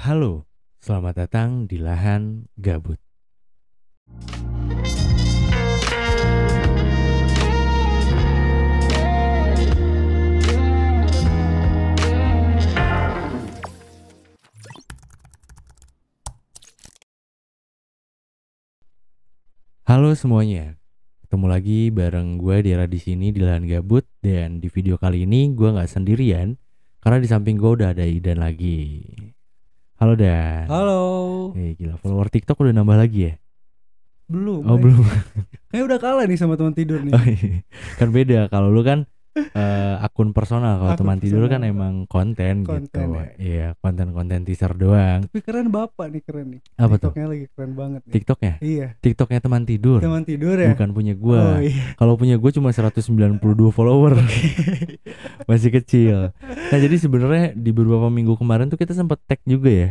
Halo, selamat datang di lahan gabut. Halo semuanya, ketemu lagi bareng gue Dera di sini di lahan gabut dan di video kali ini gue nggak sendirian karena di samping gue udah ada Idan lagi. Halo Dan. Halo. Eh gila follower TikTok udah nambah lagi ya? Belum. Oh eh. belum. Kayak udah kalah nih sama teman tidur nih. Oh, iya. kan beda kalau lu kan eh, akun personal kalau teman tidur kan emang konten, gitu. Konten, ya. Iya, konten-konten teaser doang. Tapi keren bapak nih keren nih. Apa tuh? TikToknya lagi keren banget nih. TikToknya? Iya. TikToknya teman tidur. Teman tidur ya. Bukan punya gua. Oh iya. Kalau punya gue cuma 192 follower. Masih kecil. Nah, jadi sebenarnya di beberapa minggu kemarin tuh kita sempat tag juga ya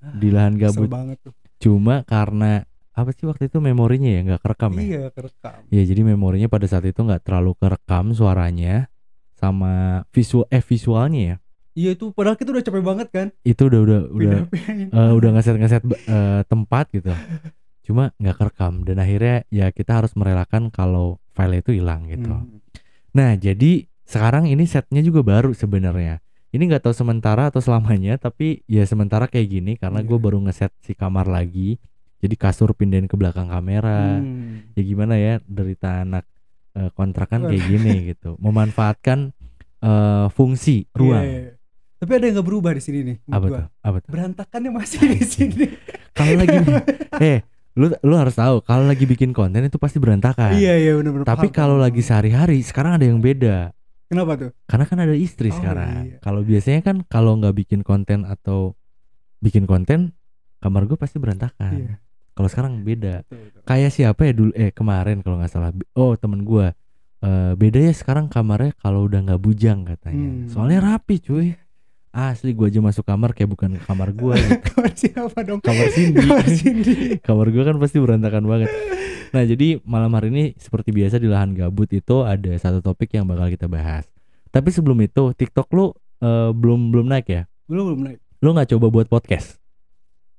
di lahan Kesel gabut. banget tuh. Cuma karena apa sih waktu itu memorinya ya nggak kerekam ya? Iya kerekam. Ya jadi memorinya pada saat itu nggak terlalu kerekam suaranya sama visual eh visualnya ya. Iya itu padahal kita udah capek banget kan. Itu udah udah udah eh, udah ngeset ngeset eh, tempat gitu. Cuma nggak kerekam dan akhirnya ya kita harus merelakan kalau file itu hilang gitu. Hmm. Nah jadi sekarang ini setnya juga baru sebenarnya. Ini nggak tahu sementara atau selamanya tapi ya sementara kayak gini karena gue Iya. baru ngeset si kamar lagi. Jadi kasur pindahin ke belakang kamera. Hmm. ya gimana ya derita anak eh, kontrakan kayak gini gitu memanfaatkan eh, fungsi ruang Iya, iya. Tapi ada yang nggak berubah di sini nih. apa gua. tuh apa tuh Berantakannya masih di sini. kalau lagi eh lu lu harus tahu kalau lagi bikin konten itu pasti berantakan Iya iya benar-benar. tapi kalau lagi sehari-hari sekarang ada yang beda Kenapa tuh? karena kan ada istri Oh, sekarang iya. kalau biasanya kan kalau nggak bikin konten atau bikin konten kamar gue pasti berantakan Iya. Kalau sekarang beda kayak siapa ya dulu eh kemarin kalau nggak salah oh temen gua Eh beda ya sekarang kamarnya kalau udah nggak bujang katanya Hmm. soalnya rapi cuy asli gua aja masuk kamar kayak bukan kamar gua gitu. Kamar siapa dong? kamar Cindy Kamar Cindy. kamar gua kan pasti berantakan banget nah jadi malam hari ini seperti biasa di lahan gabut itu ada satu topik yang bakal kita bahas tapi sebelum itu TikTok lu eh, belum belum naik ya Belum belum naik. lu nggak coba buat podcast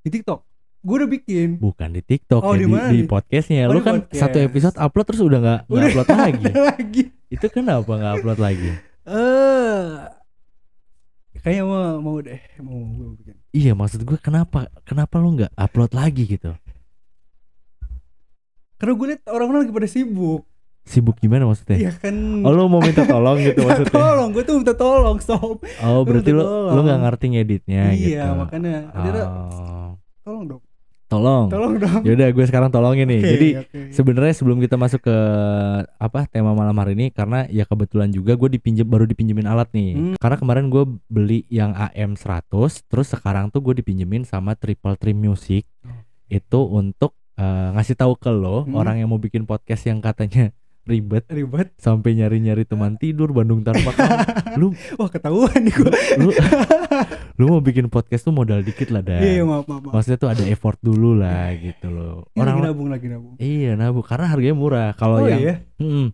Di TikTok. Gue udah bikin. bukan di TikTok Oh, ya, di di, di podcastnya Oh, lu di kan podcast. satu episode upload terus udah nggak upload lagi lagi. itu kenapa nggak upload lagi Eh kayaknya mau mau deh mau gue bikin. Iya maksud gue kenapa kenapa lu nggak upload lagi gitu? Karena gue liat orang-orang lagi pada sibuk. Sibuk gimana maksudnya? Iya kan. Oh lu mau minta tolong gitu maksudnya? tolong, gue tuh minta tolong, sob. Oh berarti lu lu nggak ngerti ngeditnya gitu? iya, makanya Oh, tolong dong. Tolong. Tolong dong. Yaudah gue sekarang tolongin nih. Oke, Jadi oke. sebenarnya sebelum kita masuk ke apa tema malam hari ini karena ya kebetulan juga gue dipinjem baru dipinjemin alat nih. Hmm. Karena kemarin gue beli yang AM 100 terus sekarang tuh gue dipinjemin sama Triple Trim Music Oh. itu untuk eh, ngasih tahu ke lo Hmm. orang yang mau bikin podcast yang katanya ribet ribet. sampai nyari-nyari teman tidur Bandung tanpa kamu. lu Wah, ketahuan nih gue. lu lu mau bikin podcast tuh modal dikit lah dah. Iya, iya, maaf, maaf, maaf. Maksudnya tuh ada effort dulu lah gitu loh. Ini lagi Orang nabung lagi nabung. Iya, bu, karena harganya murah. Kalau Oh yang iya. Mm-mm.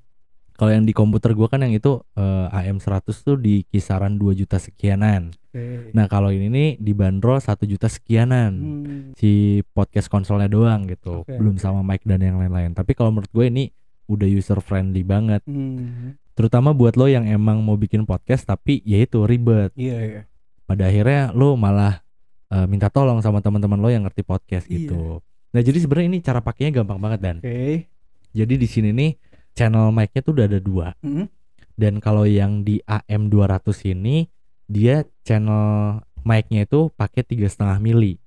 Kalau yang di komputer gua kan yang itu eh, AM100 tuh di kisaran 2 juta sekianan. Oke. Nah, kalau ini nih dibanderol 1 juta sekianan. Hmm. Si podcast konsolnya doang gitu. Oke, Belum sama mic dan yang lain-lain. Tapi kalau menurut gue ini udah user friendly banget. Hmm. Terutama buat lo yang emang mau bikin podcast tapi ya itu ribet. Iya, iya. Pada akhirnya lo malah eh, minta tolong sama teman-teman lo yang ngerti podcast Iya. gitu. Nah, jadi sebenarnya ini cara pakainya gampang banget dan. Oke. Jadi di sini nih channel mic-nya tuh udah ada dua. Hmm. Dan kalau yang di AM 200 ini dia channel mic-nya itu pakai tiga setengah mili.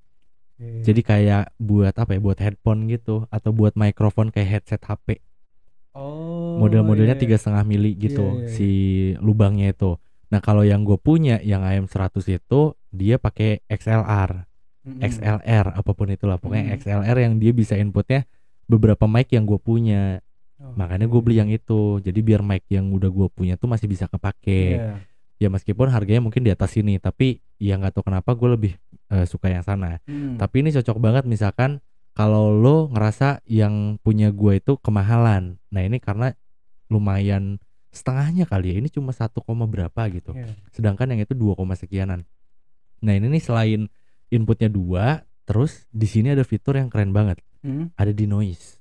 Jadi kayak buat apa ya? Buat headphone gitu atau buat mikrofon kayak headset HP. oh, Model-modelnya iya, tiga setengah mili gitu Iya, iya, iya. si lubangnya itu. Nah kalau yang gue punya yang AM 100 itu dia pakai XLR, Mm-mm. XLR apa pun itulah pokoknya Hmm. XLR yang dia bisa inputnya beberapa mic yang gue punya. Oh, Makanya gue beli yang itu. Jadi biar mic yang udah gue punya tuh masih bisa kepake. Iya. ya meskipun harganya mungkin di atas ini tapi ya nggak tahu kenapa gue lebih eh, suka yang sana Hmm. tapi ini cocok banget misalkan kalau lo ngerasa yang punya gue itu kemahalan nah ini karena lumayan setengahnya kali ya ini cuma satu koma berapa gitu Iya. sedangkan yang itu 2, koma sekianan nah ini nih selain inputnya dua, terus di sini ada fitur yang keren banget, Hmm. ada di noise.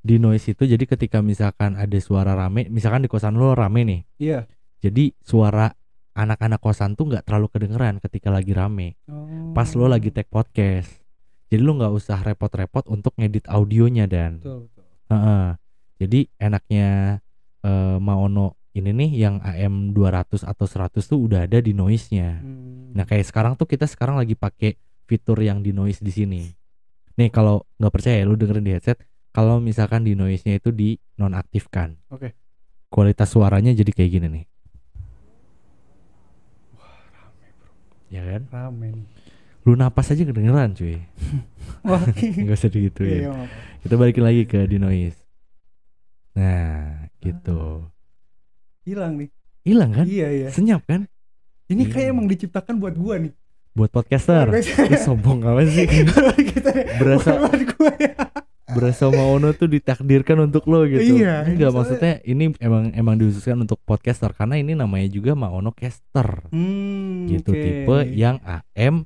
Di noise itu jadi ketika misalkan ada suara rame, misalkan di kosan lo rame nih, Iya. jadi suara anak-anak kosan tuh nggak terlalu kedengeran ketika lagi rame. Oh. Pas lo lagi take podcast, jadi lo nggak usah repot-repot untuk ngedit audionya dan. Betul, betul. Heeh. Jadi enaknya eh, Maono ini nih yang AM 200 atau 100 tuh udah ada di noise-nya. Hmm. Nah, kayak sekarang tuh kita sekarang lagi pakai fitur yang di noise di sini. Nih kalau nggak percaya lu dengerin di headset, kalau misalkan di noise-nya itu di nonaktifkan. Oke. Kualitas suaranya jadi kayak gini nih. Ya kan? rame nih. Lu napas aja kedengeran cuy. Wah. Enggak usah digituin. iya, maaf. Kita balikin lagi ke di noise. Nah, gitu. Hilang nih. Hilang kan? Iya, iya. Senyap kan? Ini Iya. kayak emang diciptakan buat gua nih. Buat podcaster. Lu sombong apa sih? Kita Berasa- buat gua ya. Berasa Maono tuh ditakdirkan untuk lo gitu. Iya, ini Enggak maksudnya ini emang emang dihususkan untuk podcaster karena ini namanya juga Maono caster. Hmm, gitu tipe yang AM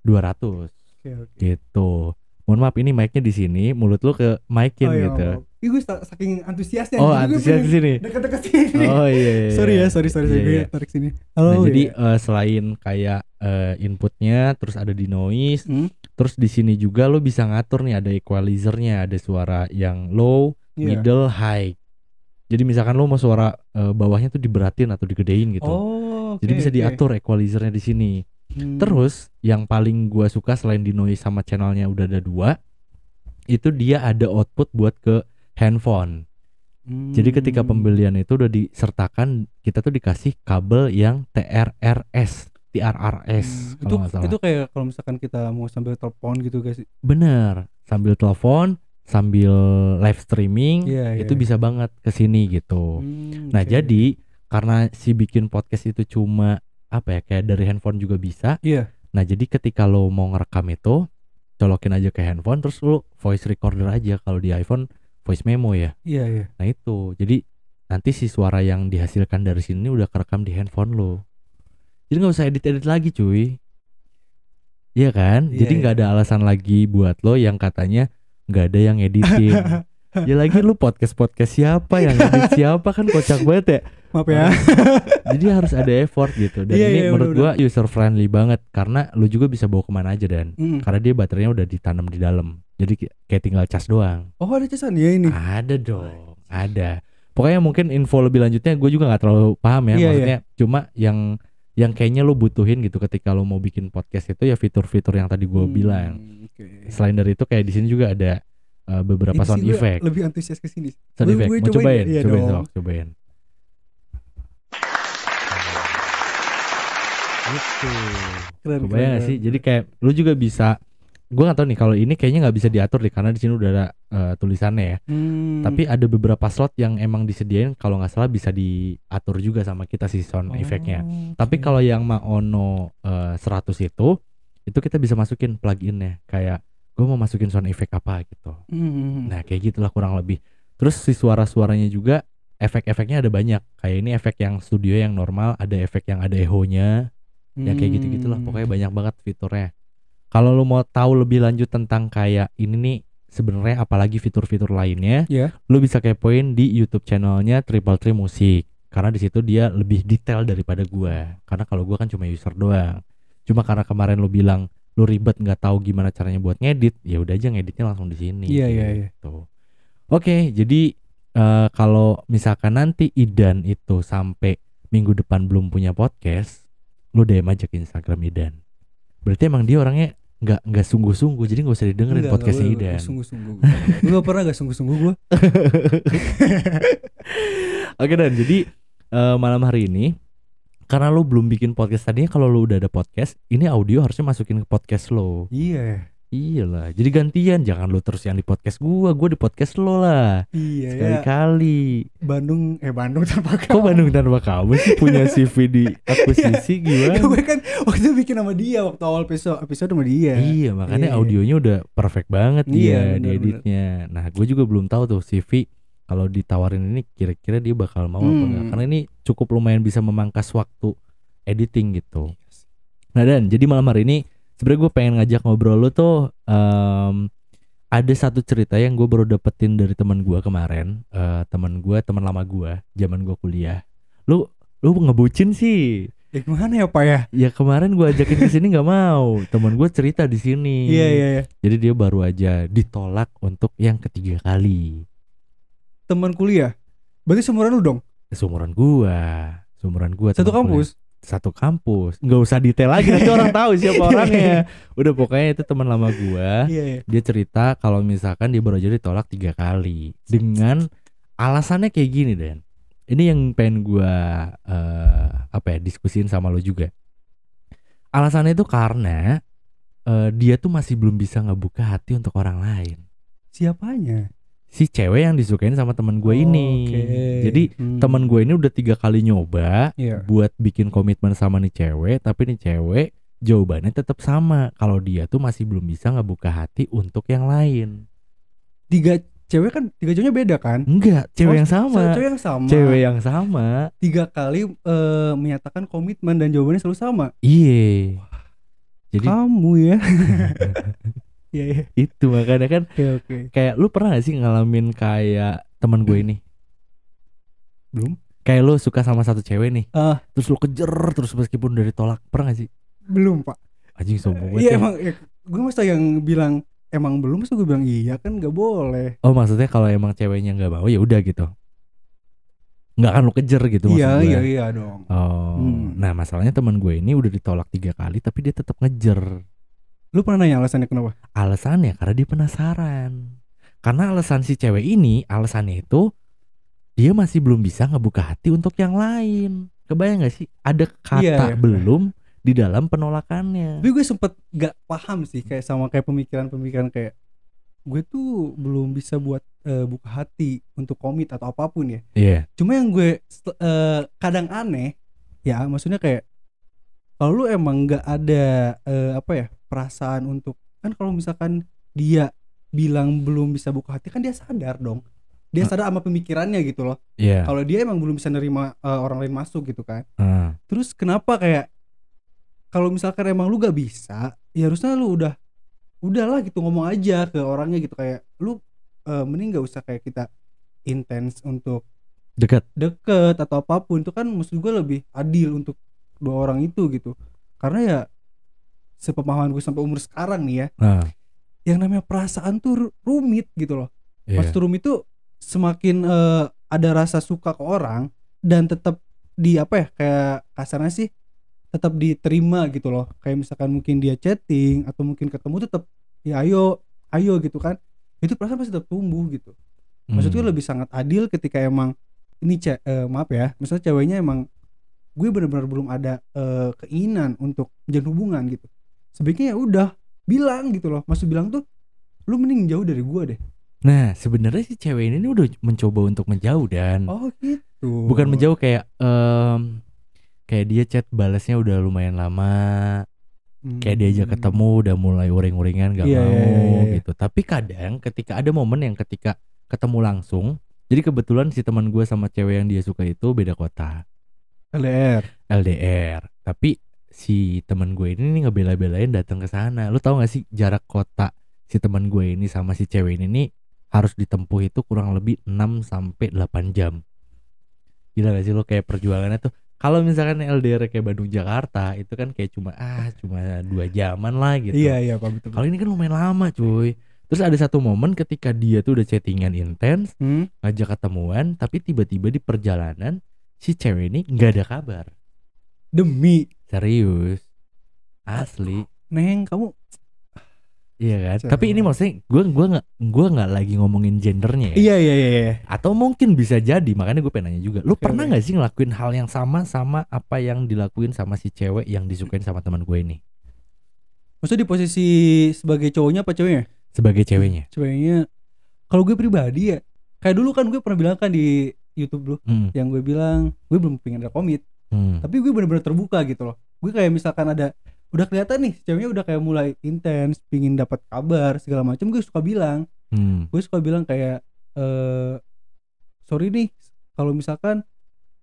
200 Oke, oke. gitu. Mohon maaf ini mic-nya di sini, mulut lu ke mic-in Oh, iya, gitu. Ih, gue sa- saking antusiasnya. Oh, jadi gue antusias di sini. Deket-deket sini. Oh iya. iya, sorry iya. ya, sorry sorry, sorry Iya, gue iya. tarik sini. Nah, Oh, jadi iya. eh, selain kayak eh, inputnya terus ada di noise, Hmm, terus di sini juga lo bisa ngatur nih ada equalizernya, ada suara yang low, iya. middle, high. Jadi misalkan lo mau suara eh, bawahnya tuh diberatin atau digedein gitu. Oh, Jadi oke, bisa oke. diatur equalizernya di sini. Hmm. Terus yang paling gua suka selain di noise sama channelnya udah ada dua, itu dia ada output buat ke handphone. Jadi ketika Hmm. pembelian itu udah disertakan, kita tuh dikasih kabel yang TRRS, TRRS Hmm, kalau itu salah. itu kayak kalau misalkan kita mau sambil telepon gitu guys. Bener, sambil telepon, sambil live streaming, Iya, itu iya. bisa banget ke sini gitu. Hmm, Nah oke. jadi karena si bikin podcast itu cuma apa ya kayak dari handphone juga bisa. Iya. Nah jadi ketika lo mau ngerekam itu, colokin aja ke handphone, terus lo voice recorder aja kalau di iPhone voice memo ya. Iya, iya. Nah itu, jadi nanti si suara yang dihasilkan dari sini udah kerekam di handphone lo. Jadi nggak usah edit-edit lagi cuy. Iya kan? Iya, jadi nggak ada alasan lagi buat lo yang katanya nggak ada yang editing. ya lagi lu podcast podcast siapa yang edit siapa kan kocak banget ya. Maaf ya. Jadi harus ada effort gitu. Dan Iya, ini iya, menurut gua user friendly banget karena lu juga bisa bawa ke mana aja dan Hmm. karena dia baterainya udah ditanam di dalam. Jadi kayak tinggal cas doang. Oh, ada casan ya ini. Ada dong, ada. Pokoknya mungkin info lebih lanjutnya gue juga nggak terlalu paham ya. Iya, Maksudnya cuma yang yang kayaknya lo butuhin gitu ketika lo mau bikin podcast itu ya fitur-fitur yang tadi gue Hmm, bilang. Oke. Selain dari itu kayak di sini juga ada uh, beberapa Ini sound effect. Lebih antusias ke sini. Sound Gue- effect. gue Mau cobain cobain? ya? Cobain, dong. cobain. Gitu. Keren, Kebayang keren, gak sih? Jadi kayak lu juga bisa gue gak tahu nih kalau ini kayaknya nggak bisa diatur deh karena di sini udah ada uh, tulisannya ya. Hmm. Tapi ada beberapa slot yang emang disediain kalau nggak salah bisa diatur juga sama kita sih sound Oh, effectnya. oke. Tapi kalau yang Maono eh, 100 itu itu kita bisa masukin pluginnya kayak gue mau masukin sound effect apa gitu. Hmm. Nah kayak gitulah kurang lebih. Terus si suara-suaranya juga efek-efeknya ada banyak. Kayak ini efek yang studio yang normal, ada efek yang ada echo-nya, yang kayak gitu-gitulah. Hmm. Pokoknya banyak banget fiturnya. Kalau lu mau tahu lebih lanjut tentang kayak ini nih sebenarnya apalagi fitur-fitur lainnya, Iya. lu bisa kepoin di YouTube channelnya Triple Tree Musik karena di situ dia lebih detail daripada gua. Karena kalau gua kan cuma user doang. Cuma karena kemarin lu bilang lu ribet nggak tahu gimana caranya buat ngedit, ya udah aja ngeditnya langsung di sini. Iya, iya, iya. gitu. Oke, jadi eh, kalau misalkan nanti Idan itu sampai minggu depan belum punya podcast, lu DM aja ke Instagram Idan. Berarti emang dia orangnya nggak nggak sungguh-sungguh, jadi nggak usah didengerin Enggak, podcastnya enggak, Idan. Sungguh-sungguh. Gue gak pernah gak sungguh-sungguh gue. Oke dan jadi eh, malam hari ini karena lu belum bikin podcast tadinya kalau lu udah ada podcast, ini audio harusnya masukin ke podcast lo. Iya. Iyalah, jadi gantian jangan lu terus yang di podcast gua, gua di podcast lo lah. Iya ya. Sekali-kali. Bandung eh Bandung tanpa Kok Bandung tanpa kamu sih punya CV di akuisisi gimana? gue kan waktu bikin sama dia waktu awal episode episode sama dia. Iya, makanya Iya. audionya udah perfect banget Iya, dia di editnya. Nah, gue juga belum tahu tuh CV kalau ditawarin ini kira-kira dia bakal mau apa Hmm. enggak. Karena ini cukup lumayan bisa memangkas waktu editing gitu. Nah, dan jadi malam hari ini sebenarnya gue pengen ngajak ngobrol lu tuh em, ada satu cerita yang gue baru dapetin dari teman gue kemarin eh teman gue teman lama gue zaman gue kuliah lu lu ngebucin sih Ya gimana ya pak ya? ya kemarin gue ajakin ke sini nggak mau teman gue cerita di sini Iya iya iya. jadi dia baru aja ditolak untuk yang ketiga kali Teman kuliah. Berarti seumuran lu dong? seumuran gua seumuran gua Satu kampus. Satu kampus. Nggak usah detail lagi nanti orang tahu siapa orangnya. Udah pokoknya itu teman lama gua. Iya iya. dia cerita kalau misalkan dia baru aja ditolak tiga kali. Dengan alasannya kayak gini Dan ini yang pengen gua eh, apa ya diskusin sama lo juga. Alasannya itu karena eh, dia tuh masih belum bisa ngebuka hati untuk orang lain. Siapanya? Si cewek yang disukain sama teman gue ini Oke. jadi Hmm. teman gue ini udah tiga kali nyoba Iya. buat bikin komitmen sama nih cewek tapi nih cewek jawabannya tetap sama kalau dia tuh masih belum bisa ngebuka hati untuk yang lain Tiga cewek kan tiga ceweknya beda kan? enggak cewek Oh, yang sama Cewek yang sama. cewek yang sama tiga kali eh, menyatakan komitmen dan jawabannya selalu sama. iya jadi Kamu ya. Iya iya. itu makanya kan oke. kayak lu pernah gak sih ngalamin kayak teman gue ini Belum? kayak lu suka sama satu cewek nih Ah. terus lu kejer terus meskipun udah ditolak pernah gak sih Belum pak. anjing sombong banget Iya ya. emang. Ya, gue masa yang bilang emang belum masa gue bilang iya kan nggak boleh. Oh maksudnya kalau emang ceweknya nggak mau ya udah gitu. Nggak akan lu kejer gitu Iya iya iya dong. Oh, Hmm. nah masalahnya teman gue ini udah ditolak tiga kali tapi dia tetap ngejer. Lu pernah nanya alasannya kenapa? Alasannya karena dia penasaran. Karena alasan si cewek ini, alasannya itu dia masih belum bisa ngebuka hati untuk yang lain. Kebayang gak sih? Ada kata Iya, iya. belum di dalam penolakannya. Tapi gue sempet gak paham sih kayak sama kayak pemikiran-pemikiran kayak gue tuh belum bisa buat eh, buka hati untuk komit atau apa pun ya. Iya. Cuma yang gue eh, kadang aneh ya maksudnya kayak kalau lu emang nggak ada eh, apa ya perasaan untuk kan kalau misalkan dia bilang belum bisa buka hati kan dia sadar dong. Dia Hmm. sadar sama pemikirannya gitu loh. Iya. Kalau dia emang belum bisa nerima eh, orang lain masuk gitu kan. Ah. Terus kenapa kayak kalau misalkan emang lu gak bisa, ya harusnya lu udah udahlah gitu ngomong aja ke orangnya gitu kayak lu eh, mending gak usah kayak kita intens untuk Dekat. deket atau apa pun itu kan maksud gue lebih adil untuk dua orang itu gitu. Karena ya sepemahaman gue sampai umur sekarang nih ya, Ah. yang namanya perasaan tuh ru- rumit gitu loh. Iya. Maksud rumit tuh semakin eh, ada rasa suka ke orang dan tetap di apa ya kayak kasarnya sih tetap diterima gitu loh kayak misalkan mungkin dia chatting atau mungkin ketemu tetap ya ayo ayo gitu kan itu perasaan pasti tetap tumbuh gitu maksud gue Hmm. lebih sangat adil ketika emang ini ce eh, maaf ya misalnya ceweknya emang gue benar-benar belum ada eh, keinginan untuk menjalin hubungan gitu sebaiknya ya udah bilang gitu loh maksud bilang tuh lu mending jauh dari gue deh Nah, sebenarnya si cewek ini udah mencoba untuk menjauh dan oh gitu bukan menjauh kayak em, kayak dia chat balasnya udah lumayan lama, kayak diajak Hmm. ketemu udah mulai uring-uringan gak Iya, mau iya, iya. gitu. Tapi kadang ketika ada momen yang ketika ketemu langsung, jadi kebetulan si teman gue sama cewek yang dia suka itu beda kota, LDR LDR. Tapi si teman gue ini nih ngebela-belain datang ke sana. Lu tahu gak sih jarak kota si teman gue ini sama si cewek ini nih harus ditempuh itu kurang lebih 6 sampai 8 jam. Gila gak sih lo kayak perjuangannya tuh kalau misalkan LDR kayak Bandung Jakarta itu kan kayak cuma ah cuma dua jaman lah gitu. iya iya pak betul Kalau ini kan lumayan lama cuy. Terus ada satu momen ketika dia tuh udah chattingan intens, Hmm? ngajak ketemuan, tapi tiba-tiba di perjalanan si cewek ini nggak ada kabar. demi Serius. Asli. neng kamu Iya kan? Tapi ini maksudnya gue gua nggak gua nggak lagi ngomongin gendernya ya. iya iya iya iya. Atau mungkin bisa jadi makanya gue pengen nanya juga. Lu Oke, pernah nggak sih ngelakuin hal yang sama sama apa yang dilakuin sama si cewek yang disukain sama teman gue ini maksudnya di posisi sebagai cowoknya apa ceweknya sebagai ceweknya? ceweknya kalau gue pribadi ya kayak dulu kan gue pernah bilang kan di YouTube dulu Hmm. yang gue bilang gue belum pengen ada komit hmm. tapi gue bener-bener terbuka gitu loh gue kayak misalkan ada udah kelihatan nih ceweknya udah kayak mulai intens pingin dapat kabar segala macam gue suka bilang Hmm. gue suka bilang kayak eh sorry nih kalau misalkan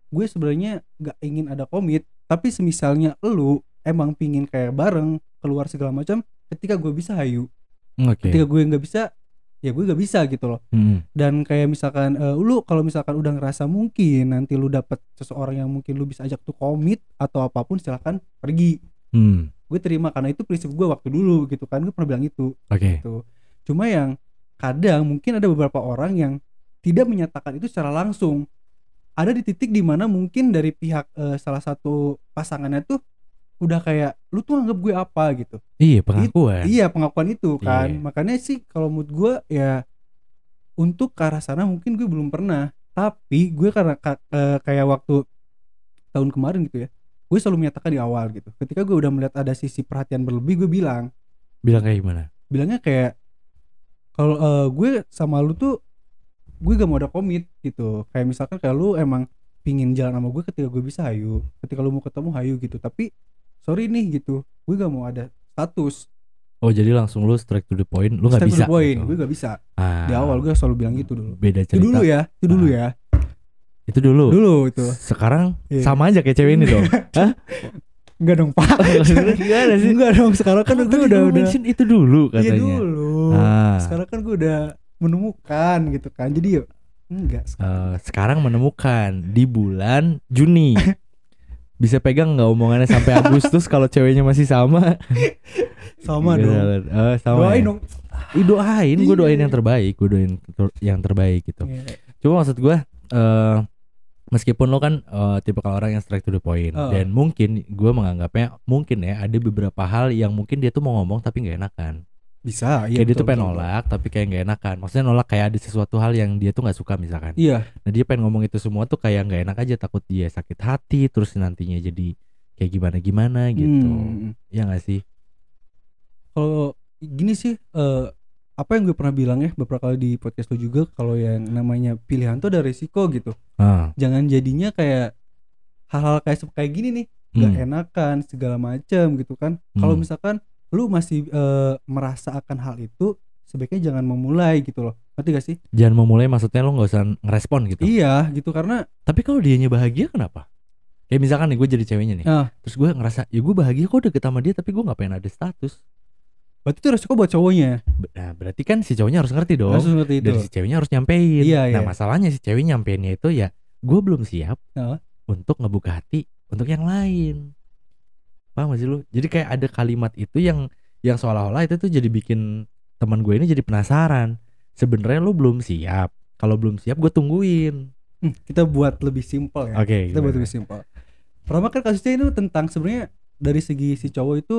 gue sebenarnya nggak ingin ada komit tapi semisalnya lu emang pingin kayak bareng keluar segala macam ketika gue bisa hayu Oke. ketika gue nggak bisa ya gue nggak bisa gitu loh Hmm. dan kayak misalkan eh, lu kalau misalkan udah ngerasa mungkin nanti lu dapet seseorang yang mungkin lu bisa ajak tuh komit atau apa pun silahkan pergi Hmm. gue terima karena itu prinsip gue waktu dulu gitu kan gue pernah bilang itu Oke. gitu cuma yang kadang mungkin ada beberapa orang yang tidak menyatakan itu secara langsung ada di titik di mana mungkin dari pihak eh, salah satu pasangannya tuh udah kayak lu tuh anggap gue apa gitu Iya pengakuan. Iya pengakuan itu kan. Iya. Makanya sih kalau mood gue ya untuk ke arah sana mungkin gue belum pernah. Tapi gue karena ka- eh, kayak waktu tahun kemarin gitu ya. Gue selalu menyatakan di awal gitu. Ketika gue udah melihat ada sisi perhatian berlebih gue bilang. Bilang kayak gimana? Bilangnya kayak kalau eh, gue sama lu tuh gue gak mau ada komit gitu. Kayak misalkan kayak lu emang pingin jalan sama gue ketika gue bisa hayu. Ketika lu mau ketemu hayu gitu. Tapi sorry nih gitu. Gue gak mau ada status. Oh jadi langsung lu straight to the point, lu nggak Step to bisa. the point. gitu. Gue gak bisa. Ah, di awal gue selalu bilang gitu dulu Beda itu cerita. dulu ya itu dulu ya Itu dulu. dulu itu Sekarang Iya. sama aja kayak cewek ini dong. Hah? enggak dong pak Gimana sih? enggak dong sekarang kan Kan gue udah udah mention itu dulu iya katanya. dulu Ah. sekarang kan gue udah menemukan gitu kan jadi yuk enggak Eh, sekarang menemukan di bulan Juni. Bisa pegang nggak omongannya sampai Agustus kalau ceweknya masih sama? sama Gitu, dong eh, sama doain ya? dong Ih, doain, gue doain Iya. yang terbaik, gue doain ter- yang terbaik gitu. Iya. Cuma maksud gue, eh meskipun lo kan eh, tipe orang yang straight to the point, Oh. dan mungkin gue menganggapnya mungkin ya ada beberapa hal yang mungkin dia tuh mau ngomong tapi nggak enakan. Bisa iya kayak dia betul, tuh pengen betul, nolak tapi kayak nggak enakan. Maksudnya nolak kayak ada sesuatu hal yang dia tuh nggak suka misalkan. iya Nah dia pengen ngomong itu semua tuh kayak nggak enak aja takut dia sakit hati terus nantinya jadi kayak gimana gimana gitu. Hmm. Ya nggak sih? kalau gini sih eh, apa yang gue pernah bilang ya beberapa kali di podcast lo juga kalau yang namanya pilihan tuh ada resiko gitu Ah, jangan jadinya kayak hal-hal kayak kayak gini nih nggak hmm, enakan segala macam gitu kan kalau Hmm. misalkan lu masih eh, merasa akan hal itu sebaiknya jangan memulai gitu loh ngerti gak sih Jangan memulai maksudnya lo nggak usah ngerespon gitu. iya gitu karena Tapi kalau dianya bahagia kenapa? Kayak misalkan nih gue jadi ceweknya nih. Ah. Terus gue ngerasa ya gue bahagia kok deket sama dia tapi gue nggak pengen ada status. berarti itu resiko buat cowoknya Nah berarti kan si cowoknya harus ngerti dong. harus ngerti itu Dan si ceweknya harus nyampein. Iya, Nah iya. masalahnya si cewek nyampeinnya itu ya gue belum siap Ah. untuk ngebuka hati untuk yang lain. Paham gak sih lu? Jadi kayak ada kalimat itu yang yang seolah-olah itu tuh jadi bikin teman gue ini jadi penasaran. Sebenarnya lu belum siap. Kalau belum siap gue tungguin. Hmm, kita buat lebih simpel ya Oke. kita buat gimana? lebih simpel pertama kan kasusnya itu tentang sebenarnya dari segi si cowok itu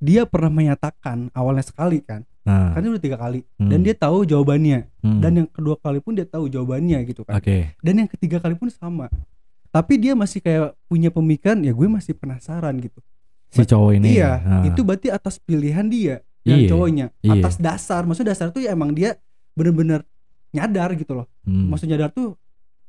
dia pernah menyatakan awalnya sekali kan Nah, kan itu udah tiga kali hmm, dan dia tahu jawabannya hmm, dan yang kedua kali pun dia tahu jawabannya gitu kan Oke. dan yang ketiga kali pun sama tapi dia masih kayak punya pemikiran ya gue masih penasaran gitu Si cowok ini. iya nah. itu berarti atas pilihan dia yang Iya, cowoknya iya. atas dasar maksud dasar tuh ya emang dia bener-bener nyadar gitu loh Hmm. maksud nyadar tuh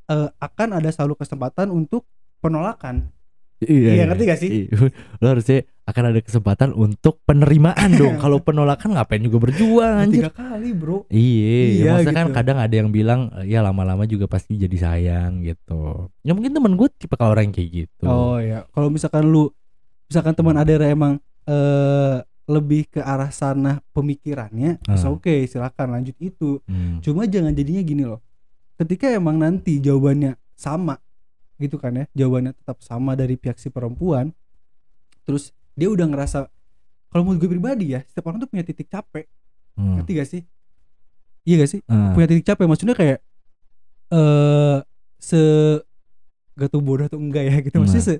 eh, akan ada selalu kesempatan untuk penolakan Iya, Iya, ngerti gak sih? Iya. Lo harusnya akan ada kesempatan untuk penerimaan dong. Kalau penolakan ngapain juga berjuang anjir. tiga kali bro Iya, Iya, maksudnya kan gitu. kadang ada yang bilang ya lama-lama juga pasti jadi sayang gitu. Ya mungkin temen gue tipe kalau orang kayak gitu. oh ya kalau misalkan lu misalkan teman adera emang eh lebih ke arah sana pemikirannya Ah. so oke silakan lanjut itu Hmm. cuma jangan jadinya gini loh ketika emang nanti jawabannya sama gitu kan ya. Jawabannya tetap sama dari pihak si perempuan. Terus dia udah ngerasa kalau menurut gue pribadi ya setiap orang tuh punya titik capek. Hmm. ngerti gak sih? Iya gak sih? Ah. punya titik capek maksudnya kayak eh se gak tau bodoh atau enggak ya gitu. Maksudnya se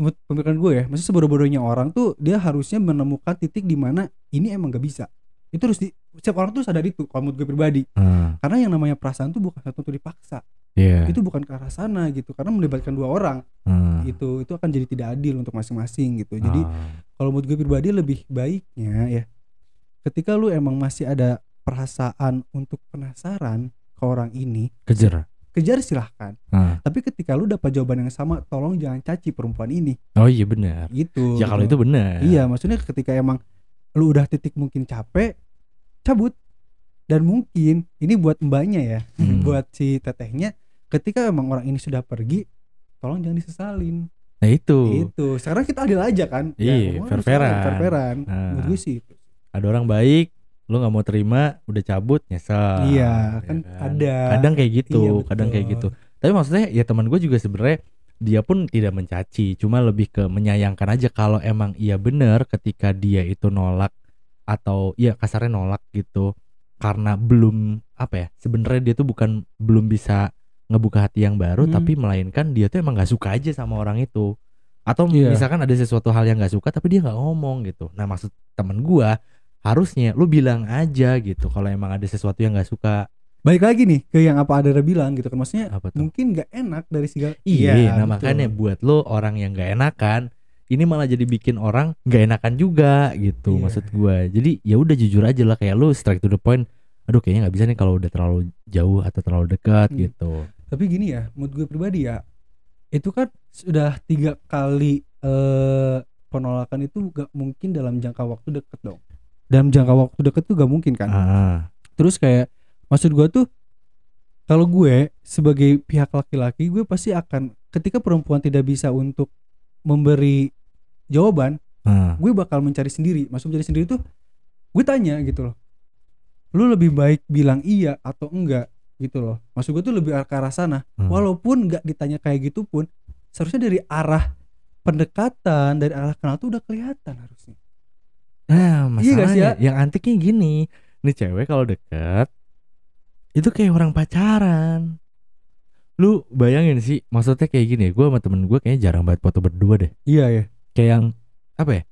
menurut pemikiran gue ya maksudnya sebodoh-bodohnya orang tuh dia harusnya menemukan titik di mana ini emang gak bisa. Itu harus di setiap orang tuh sadar itu kalau menurut gue pribadi. Ah, karena yang namanya perasaan tuh bukan satu tuh dipaksa Iya. itu bukan ke arah sana gitu karena melibatkan dua orang Ah. itu itu akan jadi tidak adil untuk masing-masing gitu jadi Ah. kalau menurut gue pribadi lebih baiknya ya ketika lu emang masih ada perasaan untuk penasaran ke orang ini kejar. kejar silahkan Ah. tapi ketika lu dapat jawaban yang sama tolong jangan caci perempuan ini Oh iya benar. gitu Ya kalau itu benar. iya maksudnya ketika emang lu udah titik mungkin capek cabut dan mungkin ini buat mbaknya ya Hmm. buat si tetehnya ketika emang orang ini sudah pergi tolong jangan disesalin Nah itu. Itu. Sekarang kita adil aja kan. Iya, fair-fairan. salah, Fair-fairan. Nah. Menurut gue sih. Ada orang baik, lu nggak mau terima, udah cabut, nyesel. Iya, Ya kan ada. Kadang kayak gitu, Iya, kadang kayak gitu. Tapi maksudnya ya teman gue juga sebenarnya dia pun tidak mencaci, cuma lebih ke menyayangkan aja kalau emang iya bener ketika dia itu nolak atau ya kasarnya nolak gitu karena belum apa ya sebenarnya dia tuh bukan belum bisa ngebuka hati yang baru Hmm. tapi melainkan dia tuh emang nggak suka aja sama orang itu atau Iya. misalkan ada sesuatu hal yang nggak suka tapi dia nggak ngomong gitu nah maksud temen gua harusnya lu bilang aja gitu kalau emang ada sesuatu yang nggak suka Balik lagi nih ke yang apa Adara bilang gitu kan. Maksudnya apa tuh mungkin nggak enak dari segala Iya, nah betul. makanya buat lo orang yang gak enakan, ini malah jadi bikin orang gak enakan juga gitu Iya. maksud gua. Jadi ya udah jujur aja lah kayak lo straight to the point. Aduh kayaknya nggak bisa nih kalau udah terlalu jauh atau terlalu dekat Hmm. gitu. Tapi gini ya, menurut gue pribadi ya, itu kan sudah tiga kali eh, penolakan itu gak mungkin dalam jangka waktu deket dong. Dalam jangka waktu deket tuh gak mungkin kan. Ah, Terus kayak maksud gue tuh kalau gue sebagai pihak laki-laki gue pasti akan ketika perempuan tidak bisa untuk memberi jawaban, ah, gue bakal mencari sendiri. Maksud mencari sendiri tuh gue tanya gitu loh. Lu lebih baik bilang iya atau enggak gitu loh. Maksud gue tuh lebih ke arah sana. hmm. Walaupun nggak ditanya kayak gitu pun seharusnya dari arah pendekatan dari arah kenal tuh udah kelihatan harusnya. Nah, Iya gak sih, masalahnya yang antiknya gini, nih cewek kalau deket itu kayak orang pacaran. Lu bayangin sih, maksudnya kayak gini, gue sama temen gue kayaknya jarang banget foto berdua deh. Iya ya. kayak yang apa ya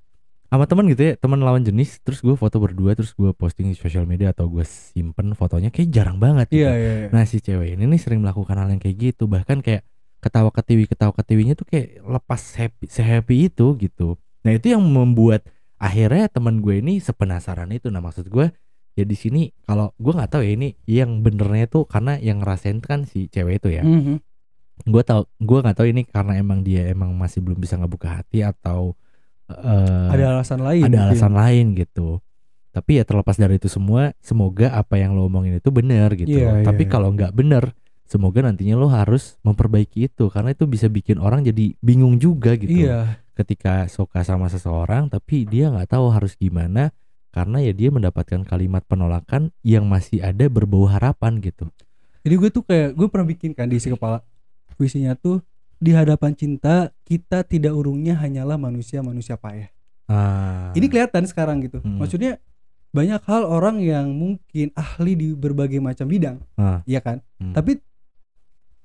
sama teman gitu ya teman lawan jenis terus gue foto berdua terus gue posting di sosial media atau gue simpen fotonya kayak jarang banget gitu. Iya iya. iya. nah si cewek ini nih sering melakukan hal yang kayak gitu bahkan kayak ketawa ketiwi ketawa ketiwinya tuh kayak lepas happy sehappy itu gitu nah itu yang membuat akhirnya teman gue ini sepenasaran itu nah maksud gue ya di sini kalau gue nggak tahu ya ini yang benernya tuh karena yang ngerasain kan si cewek itu ya Mhm. gue tau gue nggak tahu ini karena emang dia emang masih belum bisa ngebuka hati atau eh, Ada alasan lain. ada mungkin. alasan lain gitu tapi ya terlepas dari itu semua semoga apa yang lo omongin itu benar gitu Iya, tapi iya. kalau nggak benar semoga nantinya lo harus memperbaiki itu karena itu bisa bikin orang jadi bingung juga gitu Iya. ketika suka sama seseorang tapi dia nggak tahu harus gimana karena ya dia mendapatkan kalimat penolakan yang masih ada berbau harapan gitu Jadi gue tuh kayak gue pernah bikin kan di isi kepala puisinya tuh di hadapan cinta kita tidak urungnya hanyalah manusia-manusia payah. ah Ini kelihatan sekarang gitu. Hmm. Maksudnya banyak hal orang yang mungkin ahli di berbagai macam bidang, Ah. iya kan? Hmm. Tapi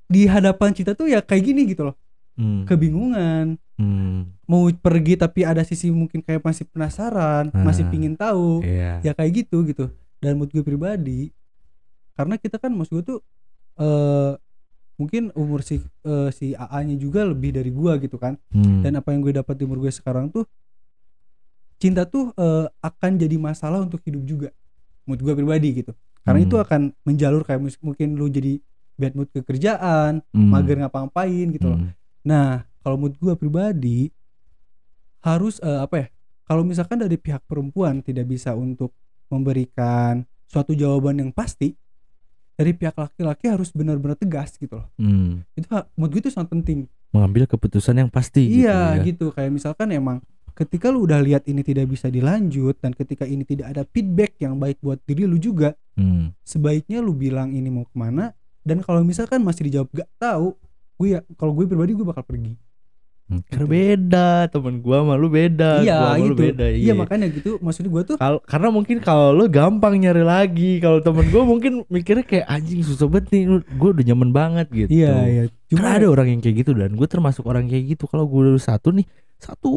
di hadapan cinta tuh ya kayak gini gitu loh, Hmm. kebingungan, Hmm. mau pergi tapi ada sisi mungkin kayak masih penasaran, masih Ah. pingin tahu, Iya. ya kayak gitu gitu. Dan menurut gue pribadi, karena kita kan maksud gue tuh eh mungkin umur si eh, si AA-nya juga lebih dari gua gitu kan. Hmm. Dan apa yang gue dapat di umur gue sekarang tuh cinta tuh eh, akan jadi masalah untuk hidup juga. Menurut gue pribadi gitu. Karena Hmm. itu akan menjalur kayak mungkin lu jadi bad mood ke kerjaan, Hmm. mager ngapa-ngapain gitu loh. Hmm. Nah, kalau menurut gua pribadi harus eh, apa ya? Kalau misalkan dari pihak perempuan tidak bisa untuk memberikan suatu jawaban yang pasti, dari pihak laki-laki harus benar-benar tegas gitu loh. Hmm. Itu menurut gue itu sangat penting. mengambil keputusan yang pasti iya, gitu, ya. gitu. Kayak misalkan emang ketika lu udah lihat ini tidak bisa dilanjut dan ketika ini tidak ada feedback yang baik buat diri lu juga, Hmm. sebaiknya lu bilang ini mau ke mana dan kalau misalkan masih dijawab gak tahu, gue ya kalau gue pribadi gue bakal pergi. Karena beda temen gua sama lu beda iya gua sama lu gitu. beda iya makanya gitu. Maksud gue tuh Kal- karena mungkin kalau lu gampang nyari lagi kalau temen gua mungkin mikirnya kayak anjing susah banget nih lu- gua udah nyaman banget gitu. Iya iya. Karena ada orang yang kayak gitu dan gue termasuk orang kayak gitu. Kalau gue udah satu nih satu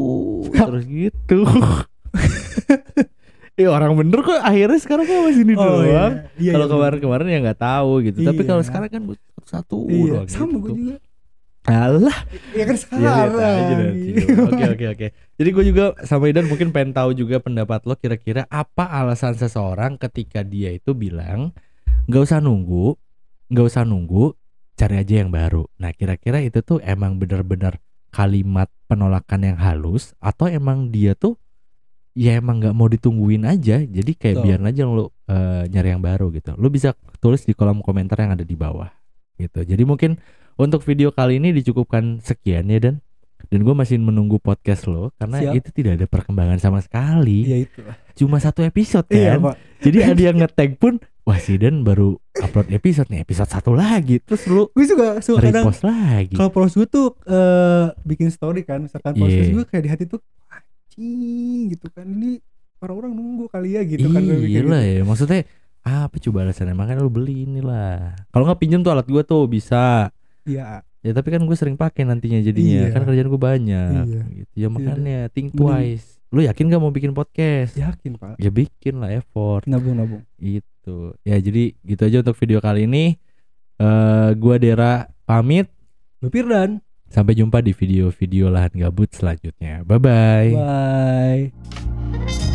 terus gitu. Iya orang bener kok akhirnya sekarang kan masih ini oh, doang. Iya. Iya, kalau iya, kemarin-kemarin ya nggak tahu gitu. Tapi Iya. kalau sekarang kan satu iya. doang sama gitu. gue juga Alah ya kan Ya, sekarang lihat aja nanti. Oke oke oke. Jadi gue juga sama Idan mungkin pengen tahu juga pendapat lo kira-kira apa alasan seseorang ketika dia itu bilang nggak usah nunggu, nggak usah nunggu, cari aja yang baru. Nah kira-kira itu tuh emang bener-bener kalimat penolakan yang halus atau emang dia tuh ya emang nggak mau ditungguin aja. Jadi kayak Betul. biar aja lo eh, nyari yang baru gitu. Lo bisa tulis di kolom komentar yang ada di bawah gitu. Jadi mungkin untuk video kali ini dicukupkan sekian ya dan dan gue masih menunggu podcast lo karena Siap. itu tidak ada perkembangan sama sekali Iya itu. cuma satu episode Iya, kan Pak. jadi ada yang nge-tag pun wah si Dan baru upload episode nih episode satu lagi terus lu Gue suka suka kadang lagi kalau polos gue tuh eh, bikin story kan misalkan polos Iya. gue kayak di hati tuh anjing gitu kan ini orang-orang nunggu kali ya gitu kan gue iya mikir lah gitu. ya maksudnya apa coba alasannya makanya lu beli inilah kalau nggak pinjam tuh alat gua tuh bisa iya. Ya tapi kan gue sering pakai nantinya jadinya. Iya. kan kerjaan gue banyak Iya. gitu. Ya makanya think Mending- twice. Lu yakin gak mau bikin podcast? Yakin pak. Ya bikin lah effort. Nabung nabung. Itu ya jadi gitu aja untuk video kali ini. Eh gua Dera pamit. Gue Firdan. Sampai jumpa di video-video lahan gabut selanjutnya. Bye bye bye